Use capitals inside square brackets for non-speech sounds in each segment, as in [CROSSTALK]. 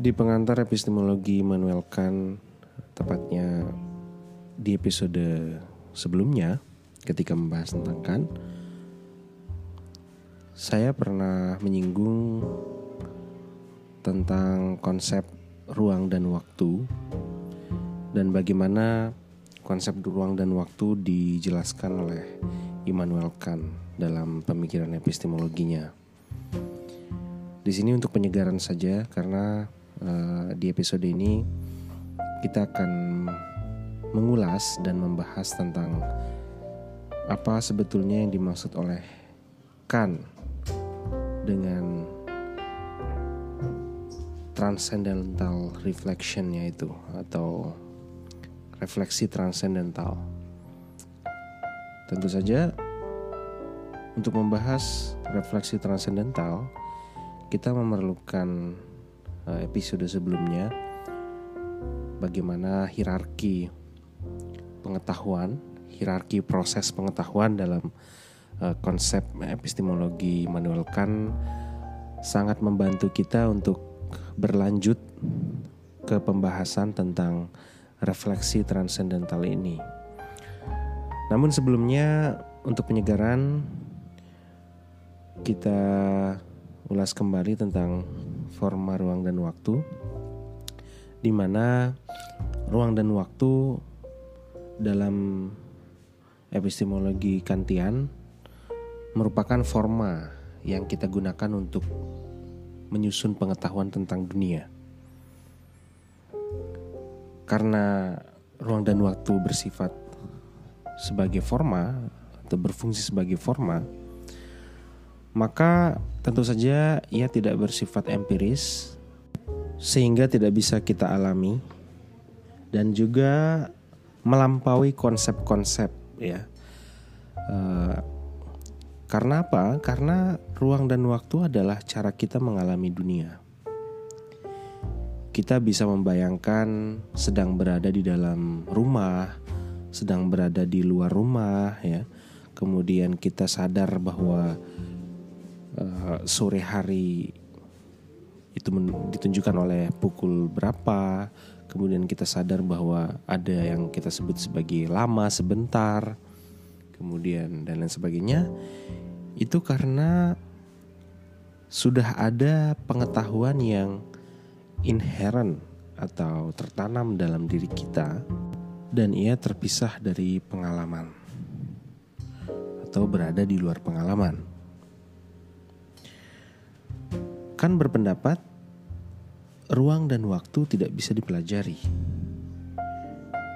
Di pengantar epistemologi Manuel Kant, tepatnya di episode sebelumnya, ketika membahas tentang Kant, saya pernah menyinggung tentang konsep ruang dan waktu dan bagaimana konsep ruang dan waktu dijelaskan oleh Immanuel Kant dalam pemikiran epistemologinya. Di sini untuk penyegaran saja karena uh, di episode ini kita akan mengulas dan membahas tentang apa sebetulnya yang dimaksud oleh Kant dengan transcendental reflectionnya itu atau refleksi transcendental. Tentu saja untuk membahas refleksi transcendental kita memerlukan eh, episode sebelumnya bagaimana hierarki pengetahuan, hierarki proses pengetahuan dalam eh, konsep epistemologi Manuel Kant sangat membantu kita untuk berlanjut ke pembahasan tentang refleksi transendental ini. Namun sebelumnya untuk penyegaran kita ulas kembali tentang forma ruang dan waktu di mana ruang dan waktu dalam epistemologi Kantian merupakan forma yang kita gunakan untuk menyusun pengetahuan tentang dunia. Karena ruang dan waktu bersifat sebagai forma atau berfungsi sebagai forma, maka tentu saja ia tidak bersifat empiris sehingga tidak bisa kita alami dan juga melampaui konsep-konsep ya. Uh, karena apa? Karena ruang dan waktu adalah cara kita mengalami dunia. Kita bisa membayangkan sedang berada di dalam rumah, sedang berada di luar rumah, ya. Kemudian kita sadar bahwa uh, sore hari itu ditunjukkan oleh pukul berapa. Kemudian kita sadar bahwa ada yang kita sebut sebagai lama sebentar kemudian dan lain sebagainya itu karena sudah ada pengetahuan yang inherent atau tertanam dalam diri kita dan ia terpisah dari pengalaman atau berada di luar pengalaman. Kan berpendapat ruang dan waktu tidak bisa dipelajari.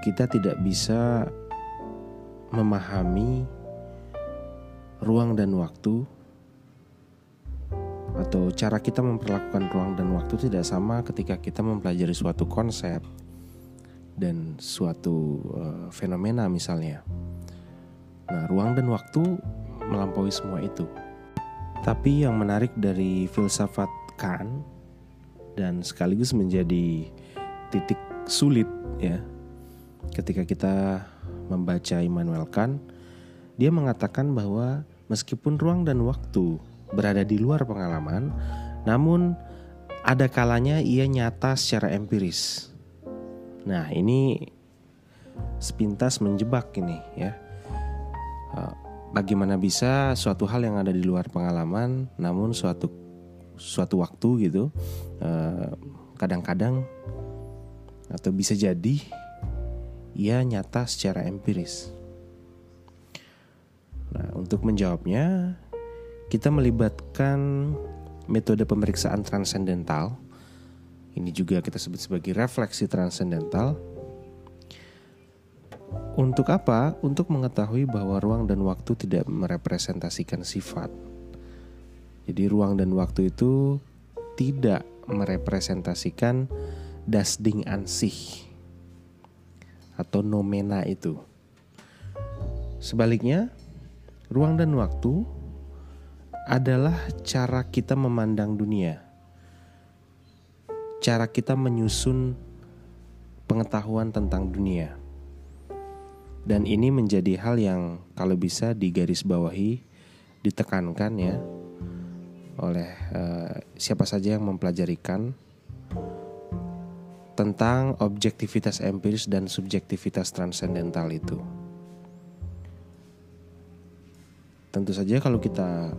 Kita tidak bisa memahami ruang dan waktu atau cara kita memperlakukan ruang dan waktu tidak sama ketika kita mempelajari suatu konsep dan suatu uh, fenomena misalnya. Nah, ruang dan waktu melampaui semua itu. Tapi yang menarik dari filsafat Kant dan sekaligus menjadi titik sulit ya ketika kita membaca Immanuel Kant, dia mengatakan bahwa meskipun ruang dan waktu berada di luar pengalaman, namun ada kalanya ia nyata secara empiris. Nah, ini sepintas menjebak ini ya. Bagaimana bisa suatu hal yang ada di luar pengalaman, namun suatu suatu waktu gitu, eh, kadang-kadang atau bisa jadi ia nyata secara empiris. Nah, untuk menjawabnya, kita melibatkan metode pemeriksaan transendental. Ini juga kita sebut sebagai refleksi transendental. Untuk apa? Untuk mengetahui bahwa ruang dan waktu tidak merepresentasikan sifat. Jadi ruang dan waktu itu tidak merepresentasikan das ding ansih atau nomena itu. Sebaliknya, ruang dan waktu adalah cara kita memandang dunia. Cara kita menyusun pengetahuan tentang dunia. Dan ini menjadi hal yang kalau bisa digarisbawahi, ditekankan ya oleh uh, siapa saja yang mempelajarikan tentang objektivitas empiris dan subjektivitas transendental itu. Tentu saja kalau kita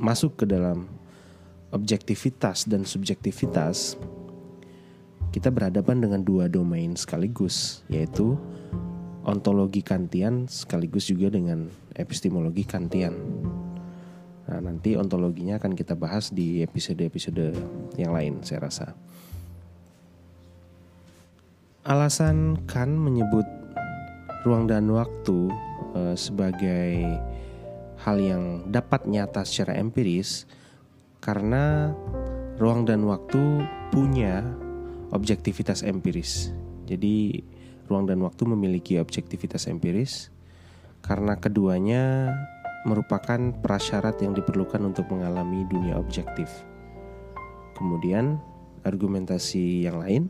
masuk ke dalam objektivitas dan subjektivitas, kita berhadapan dengan dua domain sekaligus, yaitu ontologi Kantian sekaligus juga dengan epistemologi Kantian. Nah, nanti ontologinya akan kita bahas di episode-episode yang lain, saya rasa. Alasan Kant menyebut ruang dan waktu uh, sebagai hal yang dapat nyata secara empiris karena ruang dan waktu punya objektivitas empiris. Jadi ruang dan waktu memiliki objektivitas empiris karena keduanya merupakan prasyarat yang diperlukan untuk mengalami dunia objektif. Kemudian argumentasi yang lain,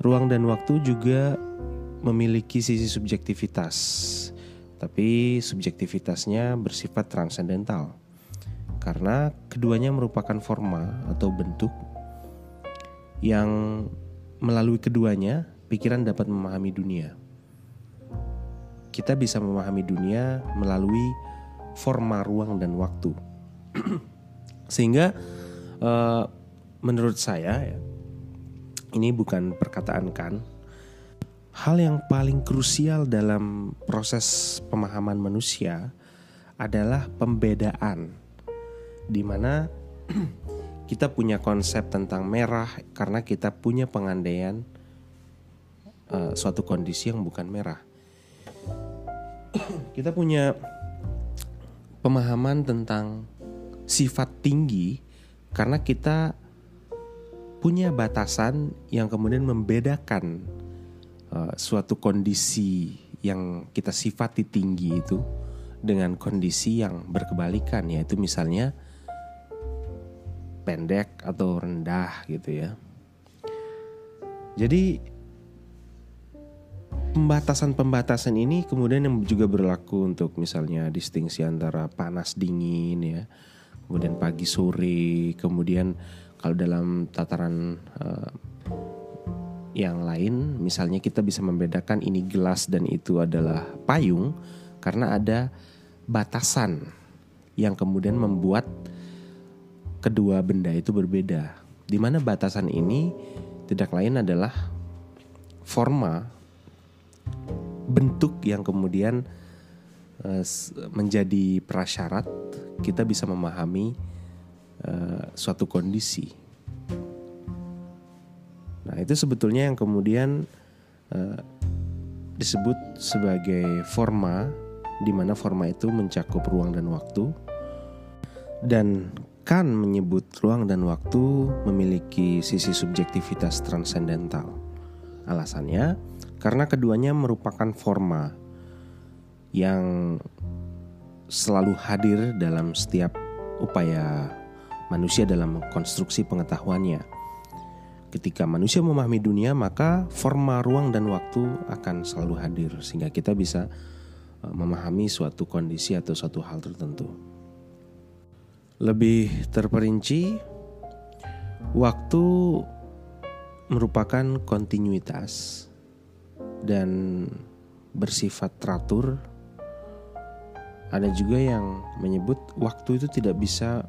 ruang dan waktu juga memiliki sisi subjektivitas tapi subjektivitasnya bersifat transendental karena keduanya merupakan forma atau bentuk yang melalui keduanya pikiran dapat memahami dunia. Kita bisa memahami dunia melalui forma ruang dan waktu. [CLEARS THROAT] Sehingga uh, menurut saya ya, ini bukan perkataan kan hal yang paling krusial dalam proses pemahaman manusia adalah pembedaan di mana [CLEARS THROAT] kita punya konsep tentang merah karena kita punya pengandaian uh, suatu kondisi yang bukan merah. [CLEARS THROAT] kita punya pemahaman tentang sifat tinggi karena kita punya batasan yang kemudian membedakan uh, suatu kondisi yang kita sifati tinggi itu dengan kondisi yang berkebalikan yaitu misalnya pendek atau rendah gitu ya. Jadi pembatasan-pembatasan ini kemudian yang juga berlaku untuk misalnya distingsi antara panas dingin ya, kemudian pagi sore, kemudian kalau dalam tataran uh, yang lain, misalnya kita bisa membedakan ini gelas dan itu adalah payung karena ada batasan yang kemudian membuat kedua benda itu berbeda. Di mana batasan ini tidak lain adalah forma bentuk yang kemudian uh, menjadi prasyarat kita bisa memahami uh, suatu kondisi. Nah, itu sebetulnya yang kemudian uh, disebut sebagai forma di mana forma itu mencakup ruang dan waktu. Dan kan menyebut ruang dan waktu memiliki sisi subjektivitas transendental. Alasannya karena keduanya merupakan forma yang selalu hadir dalam setiap upaya manusia dalam konstruksi pengetahuannya ketika manusia memahami dunia, maka forma ruang dan waktu akan selalu hadir sehingga kita bisa e, memahami suatu kondisi atau suatu hal tertentu. Lebih terperinci, waktu merupakan kontinuitas dan bersifat teratur. Ada juga yang menyebut waktu itu tidak bisa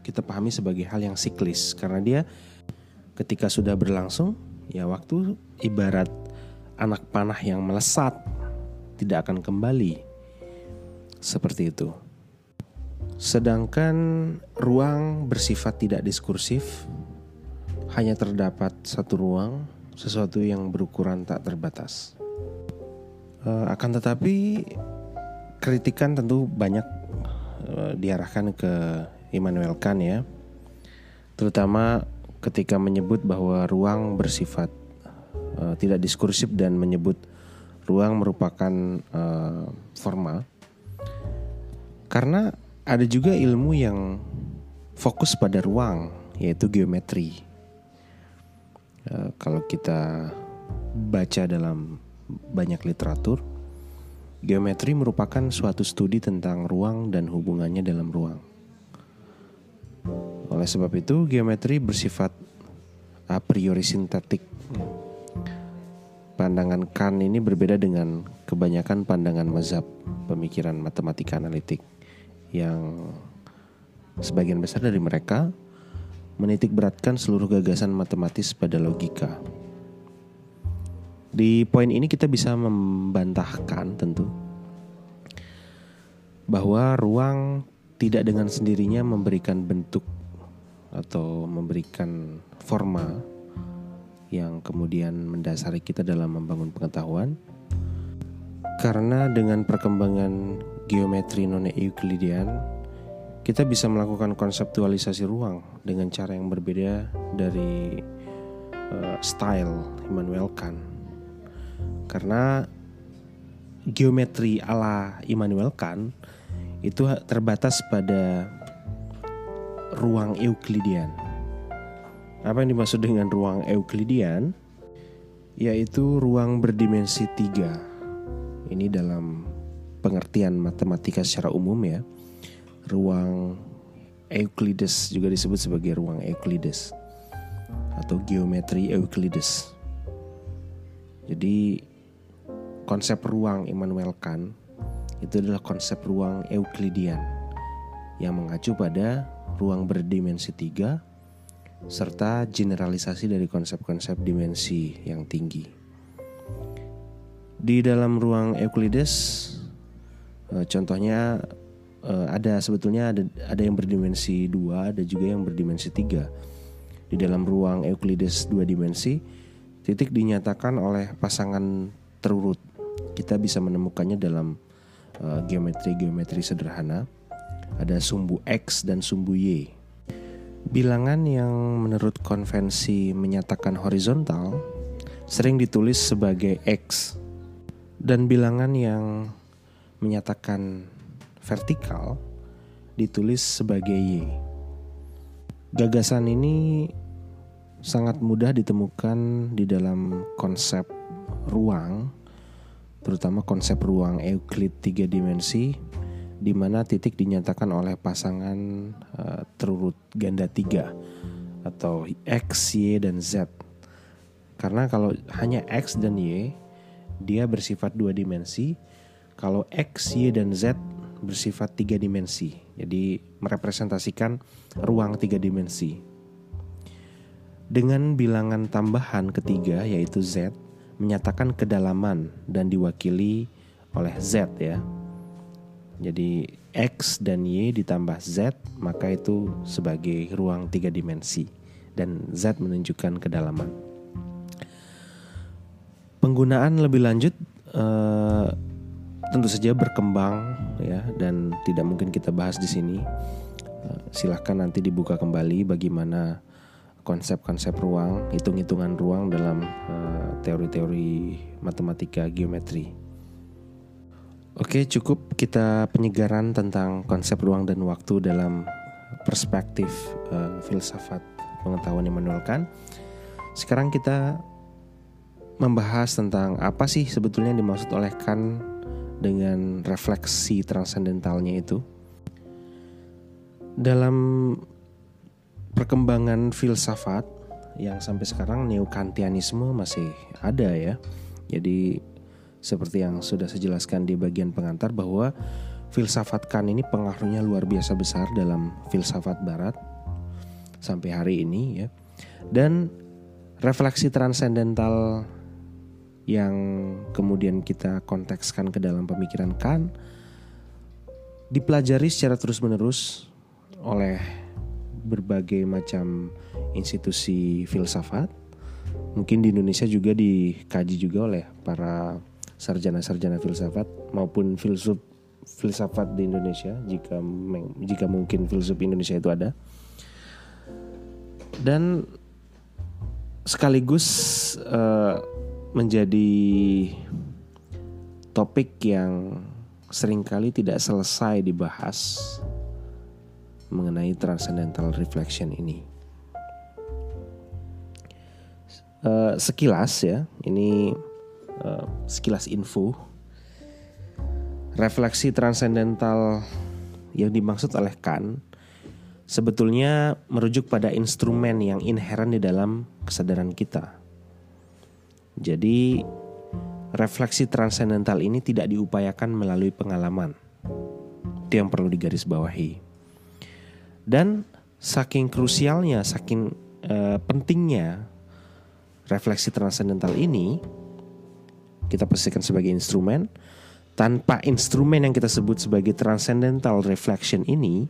kita pahami sebagai hal yang siklis karena dia ketika sudah berlangsung, ya waktu ibarat anak panah yang melesat tidak akan kembali. Seperti itu. Sedangkan ruang bersifat tidak diskursif, hanya terdapat satu ruang, sesuatu yang berukuran tak terbatas. Uh, akan tetapi kritikan tentu banyak uh, diarahkan ke Immanuel Kant ya, terutama ketika menyebut bahwa ruang bersifat uh, tidak diskursif dan menyebut ruang merupakan uh, formal. Karena ada juga ilmu yang fokus pada ruang yaitu geometri uh, kalau kita baca dalam banyak literatur geometri merupakan suatu studi tentang ruang dan hubungannya dalam ruang oleh sebab itu, geometri bersifat a priori sintetik. pandangan Kant ini berbeda dengan kebanyakan pandangan mazhab pemikiran matematika analitik yang sebagian besar dari mereka menitik beratkan seluruh gagasan matematis pada logika. Di poin ini kita bisa membantahkan tentu bahwa ruang tidak dengan sendirinya memberikan bentuk atau memberikan forma yang kemudian mendasari kita dalam membangun pengetahuan. Karena dengan perkembangan geometri non Euclidean, kita bisa melakukan konseptualisasi ruang dengan cara yang berbeda dari uh, style Immanuel Kant. Karena geometri ala Immanuel Kant itu terbatas pada ruang Euclidean apa yang dimaksud dengan ruang Euclidean? Yaitu ruang berdimensi tiga. Ini dalam pengertian matematika secara umum ya. Ruang Euclides juga disebut sebagai ruang Euclides atau geometri Euclides. Jadi konsep ruang Immanuel Kant itu adalah konsep ruang Euclidean yang mengacu pada ruang berdimensi tiga serta generalisasi dari konsep-konsep dimensi yang tinggi. Di dalam ruang Euclides, eh, contohnya eh, ada sebetulnya ada ada yang berdimensi dua, ada juga yang berdimensi tiga. Di dalam ruang Euclides dua dimensi, titik dinyatakan oleh pasangan terurut. Kita bisa menemukannya dalam eh, geometri-geometri sederhana. Ada sumbu X dan sumbu Y Bilangan yang menurut konvensi menyatakan horizontal sering ditulis sebagai X dan bilangan yang menyatakan vertikal ditulis sebagai Y. Gagasan ini sangat mudah ditemukan di dalam konsep ruang, terutama konsep ruang Euclid tiga dimensi di mana titik dinyatakan oleh pasangan uh, terurut ganda tiga atau X, Y, dan Z. Karena kalau hanya X dan Y, dia bersifat dua dimensi. Kalau X, Y, dan Z bersifat tiga dimensi. Jadi merepresentasikan ruang tiga dimensi. Dengan bilangan tambahan ketiga yaitu Z menyatakan kedalaman dan diwakili oleh Z ya. Jadi X dan Y ditambah Z maka itu sebagai ruang tiga dimensi dan Z menunjukkan kedalaman. Penggunaan lebih lanjut uh, tentu saja berkembang ya dan tidak mungkin kita bahas di sini. Uh, silahkan nanti dibuka kembali bagaimana konsep-konsep ruang, hitung-hitungan ruang dalam uh, teori-teori matematika geometri. Oke, cukup kita penyegaran tentang konsep ruang dan waktu dalam perspektif uh, filsafat pengetahuan Immanuel Kant. Sekarang kita membahas tentang apa sih sebetulnya dimaksud oleh Kant dengan refleksi transendentalnya itu. Dalam perkembangan filsafat yang sampai sekarang neo-kantianisme masih ada ya. Jadi seperti yang sudah saya jelaskan di bagian pengantar bahwa filsafat Kant ini pengaruhnya luar biasa besar dalam filsafat barat sampai hari ini ya. Dan refleksi transendental yang kemudian kita kontekskan ke dalam pemikiran Kant dipelajari secara terus-menerus oleh berbagai macam institusi filsafat. Mungkin di Indonesia juga dikaji juga oleh para sarjana-sarjana filsafat maupun filsuf filsafat di Indonesia jika jika mungkin filsuf Indonesia itu ada dan sekaligus uh, menjadi topik yang sering kali tidak selesai dibahas mengenai transcendental reflection ini. Uh, sekilas ya, ini uh, sekilas info refleksi transendental yang dimaksud oleh Kant sebetulnya merujuk pada instrumen yang inherent di dalam kesadaran kita. Jadi refleksi transendental ini tidak diupayakan melalui pengalaman. Itu yang perlu digarisbawahi. Dan saking krusialnya, saking uh, pentingnya refleksi transendental ini, kita posisikan sebagai instrumen. Tanpa instrumen yang kita sebut sebagai transcendental reflection ini,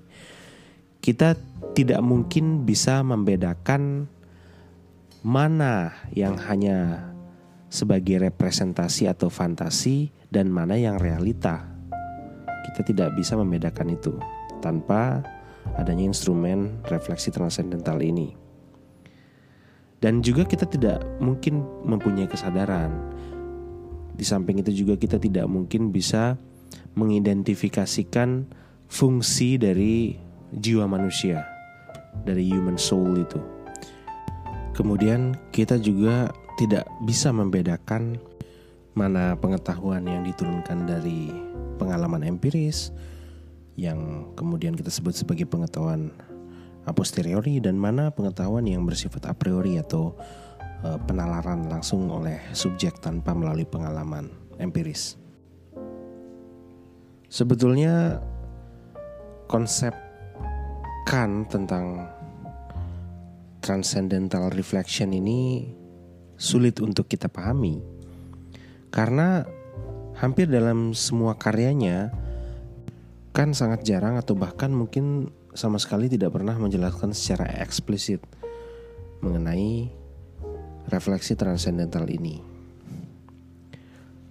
kita tidak mungkin bisa membedakan mana yang hanya sebagai representasi atau fantasi dan mana yang realita. Kita tidak bisa membedakan itu tanpa adanya instrumen refleksi transendental ini. Dan juga kita tidak mungkin mempunyai kesadaran. Di samping itu juga kita tidak mungkin bisa mengidentifikasikan fungsi dari jiwa manusia, dari human soul itu. Kemudian kita juga tidak bisa membedakan mana pengetahuan yang diturunkan dari pengalaman empiris yang kemudian kita sebut sebagai pengetahuan a posteriori dan mana pengetahuan yang bersifat a priori atau uh, penalaran langsung oleh subjek tanpa melalui pengalaman empiris. Sebetulnya konsep Kant tentang transcendental reflection ini sulit untuk kita pahami karena hampir dalam semua karyanya kan sangat jarang atau bahkan mungkin sama sekali tidak pernah menjelaskan secara eksplisit mengenai refleksi transcendental ini.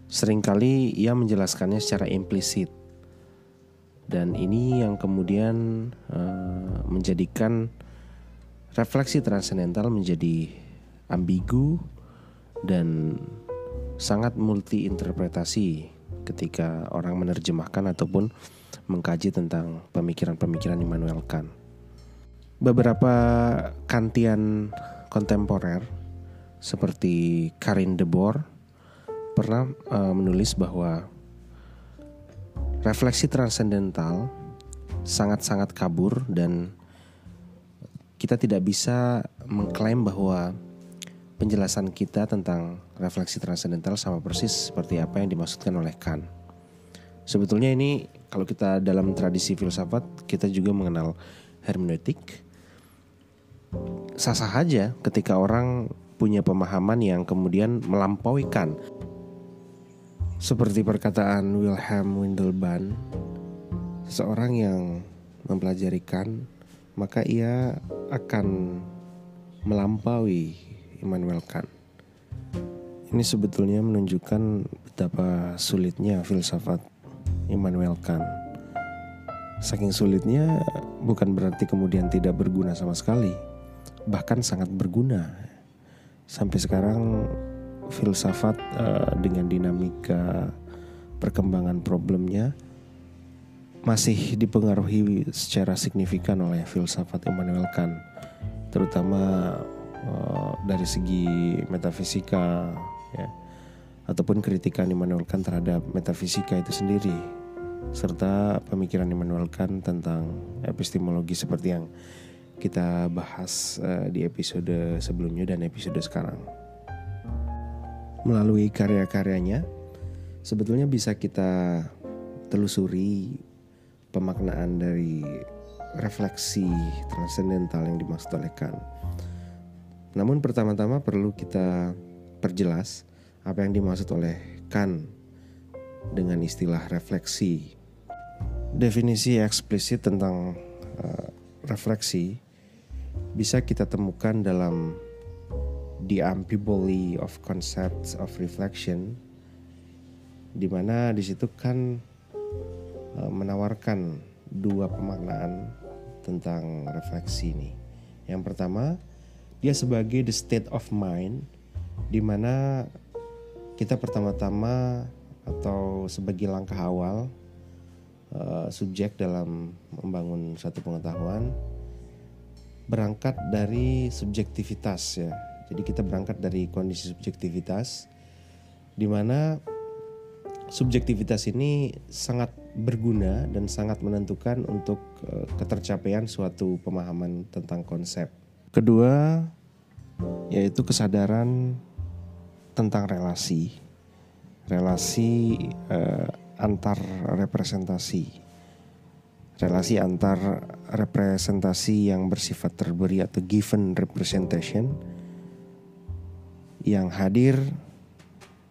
Seringkali ia menjelaskannya secara implisit dan ini yang kemudian uh, menjadikan refleksi transcendental menjadi ambigu dan sangat multi interpretasi ketika orang menerjemahkan ataupun mengkaji tentang pemikiran-pemikiran Immanuel Kant. Beberapa Kantian kontemporer seperti Karin de Boer pernah uh, menulis bahwa refleksi transendental sangat-sangat kabur dan kita tidak bisa mengklaim bahwa penjelasan kita tentang refleksi transendental sama persis seperti apa yang dimaksudkan oleh Kant. Sebetulnya ini kalau kita dalam tradisi filsafat kita juga mengenal hermeneutik. Sah-sah aja ketika orang punya pemahaman yang kemudian melampaui Kant. Seperti perkataan Wilhelm Windelband, seseorang yang mempelajari Kant, maka ia akan melampaui Immanuel Kant. Ini sebetulnya menunjukkan betapa sulitnya filsafat Immanuel Kant. Saking sulitnya bukan berarti kemudian tidak berguna sama sekali, bahkan sangat berguna. Sampai sekarang filsafat uh, dengan dinamika perkembangan problemnya masih dipengaruhi secara signifikan oleh filsafat Immanuel Kant, terutama Eh, dari segi metafisika ya ataupun kritikan Immanuel Kant terhadap metafisika itu sendiri serta pemikiran Immanuel Kant tentang epistemologi seperti yang kita bahas uh, di episode sebelumnya dan episode sekarang. Melalui karya-karyanya sebetulnya bisa kita telusuri pemaknaan dari refleksi transendental yang dimaksud oleh Kant namun pertama-tama perlu kita perjelas apa yang dimaksud oleh Kant dengan istilah refleksi. Definisi eksplisit tentang uh, refleksi bisa kita temukan dalam The Ambivalence of Concepts of Reflection di mana di situ kan uh, menawarkan dua pemaknaan tentang refleksi ini. Yang pertama, dia sebagai the state of mind di mana kita pertama-tama atau sebagai langkah awal uh, subjek dalam membangun satu pengetahuan berangkat dari subjektivitas ya. Jadi kita berangkat dari kondisi subjektivitas di mana subjektivitas ini sangat berguna dan sangat menentukan untuk uh, ketercapaian suatu pemahaman tentang konsep. Kedua, yaitu kesadaran tentang relasi. relasi uh, antar representasi, relasi antar representasi yang bersifat terberi atau given representation yang hadir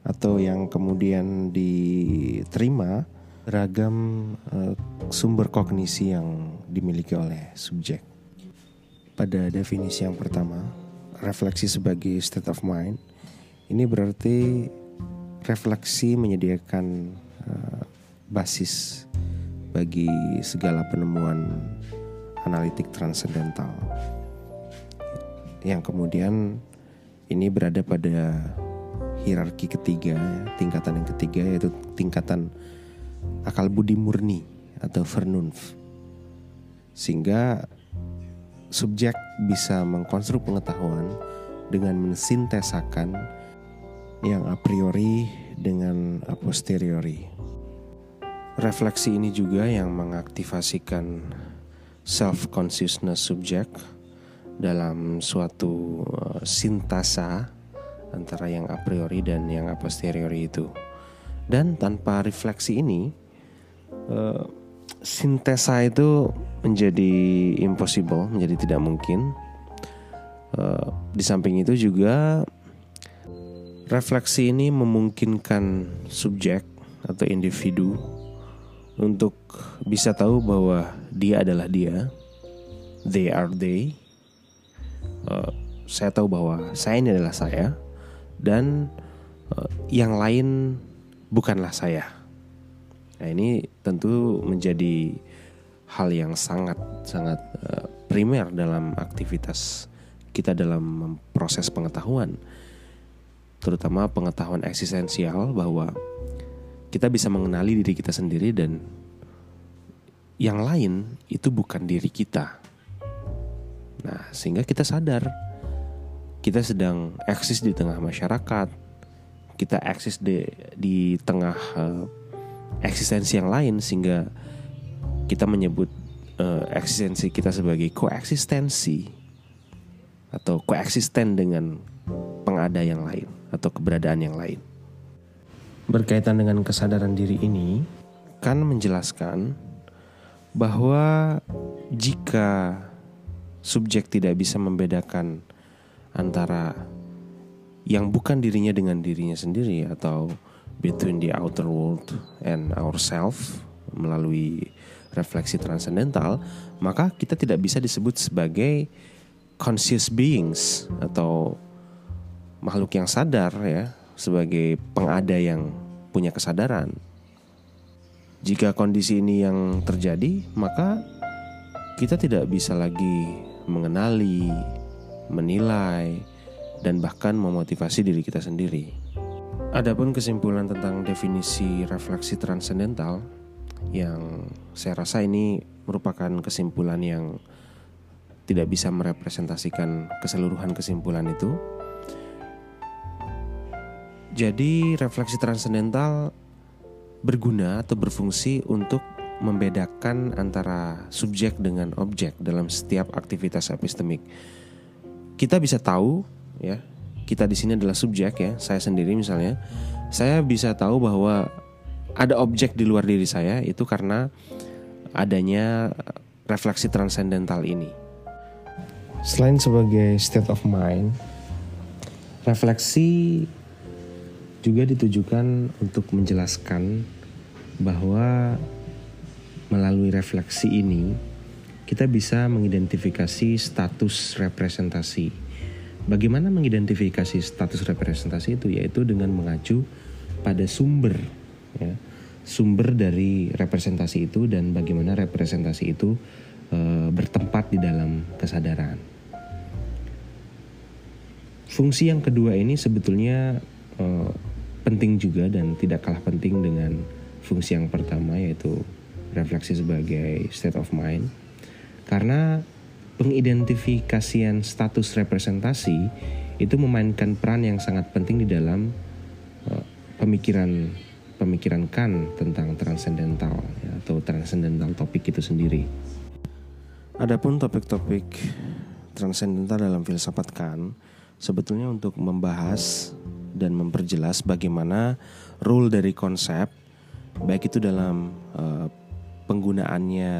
atau yang kemudian diterima beragam uh, sumber kognisi yang dimiliki oleh subjek. Pada definisi yang pertama, refleksi sebagai state of mind ini berarti refleksi menyediakan uh, basis bagi segala penemuan analitik transendental yang kemudian ini berada pada hierarki ketiga, tingkatan yang ketiga yaitu tingkatan akal budi murni atau vernunf. Sehingga subjek bisa mengkonstruk pengetahuan dengan mensintesakan yang a priori dengan a posteriori. Refleksi ini juga yang mengaktifasikan self consciousness subjek dalam suatu uh, sintasa antara yang a priori dan yang a posteriori itu. Dan tanpa refleksi ini, uh, sintesa itu menjadi impossible, menjadi tidak mungkin. Uh, di samping itu juga refleksi ini memungkinkan subjek atau individu untuk bisa tahu bahwa dia adalah dia, they are they. Uh, saya tahu bahwa saya ini adalah saya dan uh, yang lain bukanlah saya. Nah ini tentu menjadi hal yang sangat sangat uh, primer dalam aktivitas kita dalam proses pengetahuan, terutama pengetahuan eksistensial bahwa kita bisa mengenali diri kita sendiri dan yang lain itu bukan diri kita. Nah, sehingga kita sadar kita sedang eksis di tengah masyarakat, kita eksis di di tengah uh, eksistensi yang lain sehingga kita menyebut uh, eksistensi kita sebagai koeksistensi atau koeksisten dengan pengada yang lain atau keberadaan yang lain. Berkaitan dengan kesadaran diri ini kan menjelaskan bahwa jika subjek tidak bisa membedakan antara yang bukan dirinya dengan dirinya sendiri atau between the outer world and ourself melalui refleksi transcendental, maka kita tidak bisa disebut sebagai conscious beings atau makhluk yang sadar ya, sebagai pengada yang punya kesadaran. Jika kondisi ini yang terjadi, maka kita tidak bisa lagi mengenali, menilai, dan bahkan memotivasi diri kita sendiri. Adapun kesimpulan tentang definisi refleksi transendental yang saya rasa ini merupakan kesimpulan yang tidak bisa merepresentasikan keseluruhan kesimpulan itu. Jadi refleksi transendental berguna atau berfungsi untuk membedakan antara subjek dengan objek dalam setiap aktivitas epistemik kita bisa tahu ya kita di sini adalah subjek ya saya sendiri misalnya saya bisa tahu bahwa ada objek di luar diri saya itu karena adanya refleksi transcendental ini selain sebagai state of mind refleksi juga ditujukan untuk menjelaskan bahwa melalui refleksi ini kita bisa mengidentifikasi status representasi. Bagaimana mengidentifikasi status representasi itu yaitu dengan mengacu pada sumber ya. Sumber dari representasi itu dan bagaimana representasi itu e, bertempat di dalam kesadaran. Fungsi yang kedua ini sebetulnya e, penting juga dan tidak kalah penting dengan fungsi yang pertama yaitu refleksi sebagai state of mind karena pengidentifikasian status representasi itu memainkan peran yang sangat penting di dalam uh, pemikiran pemikiran kan tentang transcendental ya, atau transcendental topik itu sendiri. Adapun topik-topik transcendental dalam filsafat kan sebetulnya untuk membahas dan memperjelas bagaimana rule dari konsep baik itu dalam uh, penggunaannya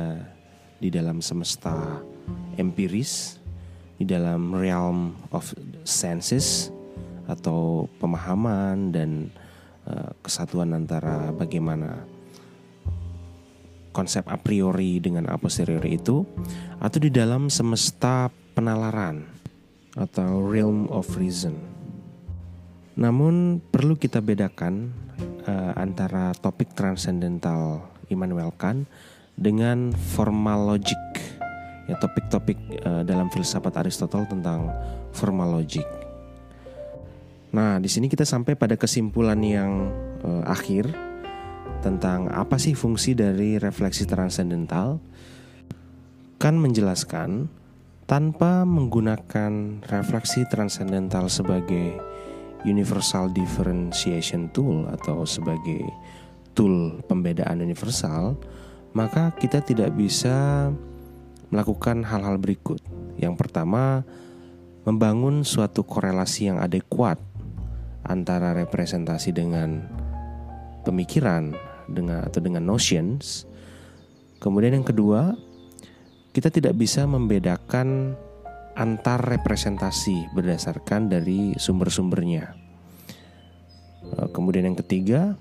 di dalam semesta empiris, di dalam realm of senses atau pemahaman dan uh, kesatuan antara bagaimana konsep a priori dengan a posteriori itu atau di dalam semesta penalaran atau realm of reason. Namun perlu kita bedakan uh, antara topik transcendental Immanuel Kant dengan formal logic ya topik-topik uh, dalam filsafat Aristotle tentang formal logic. Nah, di sini kita sampai pada kesimpulan yang uh, akhir tentang apa sih fungsi dari refleksi transcendental. Kan menjelaskan tanpa menggunakan refleksi transcendental sebagai universal differentiation tool atau sebagai tool pembedaan universal, maka kita tidak bisa melakukan hal-hal berikut. Yang pertama, membangun suatu korelasi yang adekuat antara representasi dengan pemikiran dengan atau dengan notions. Kemudian yang kedua, kita tidak bisa membedakan antar representasi berdasarkan dari sumber-sumbernya. Eh, kemudian yang ketiga,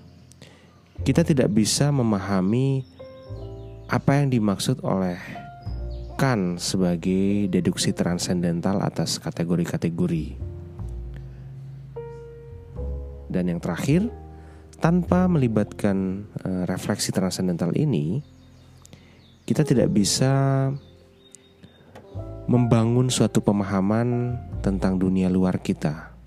kita tidak bisa memahami apa yang dimaksud oleh Kant sebagai deduksi transendental atas kategori-kategori. Dan yang terakhir, tanpa melibatkan uh, refleksi transendental ini, kita tidak bisa membangun suatu pemahaman tentang dunia luar kita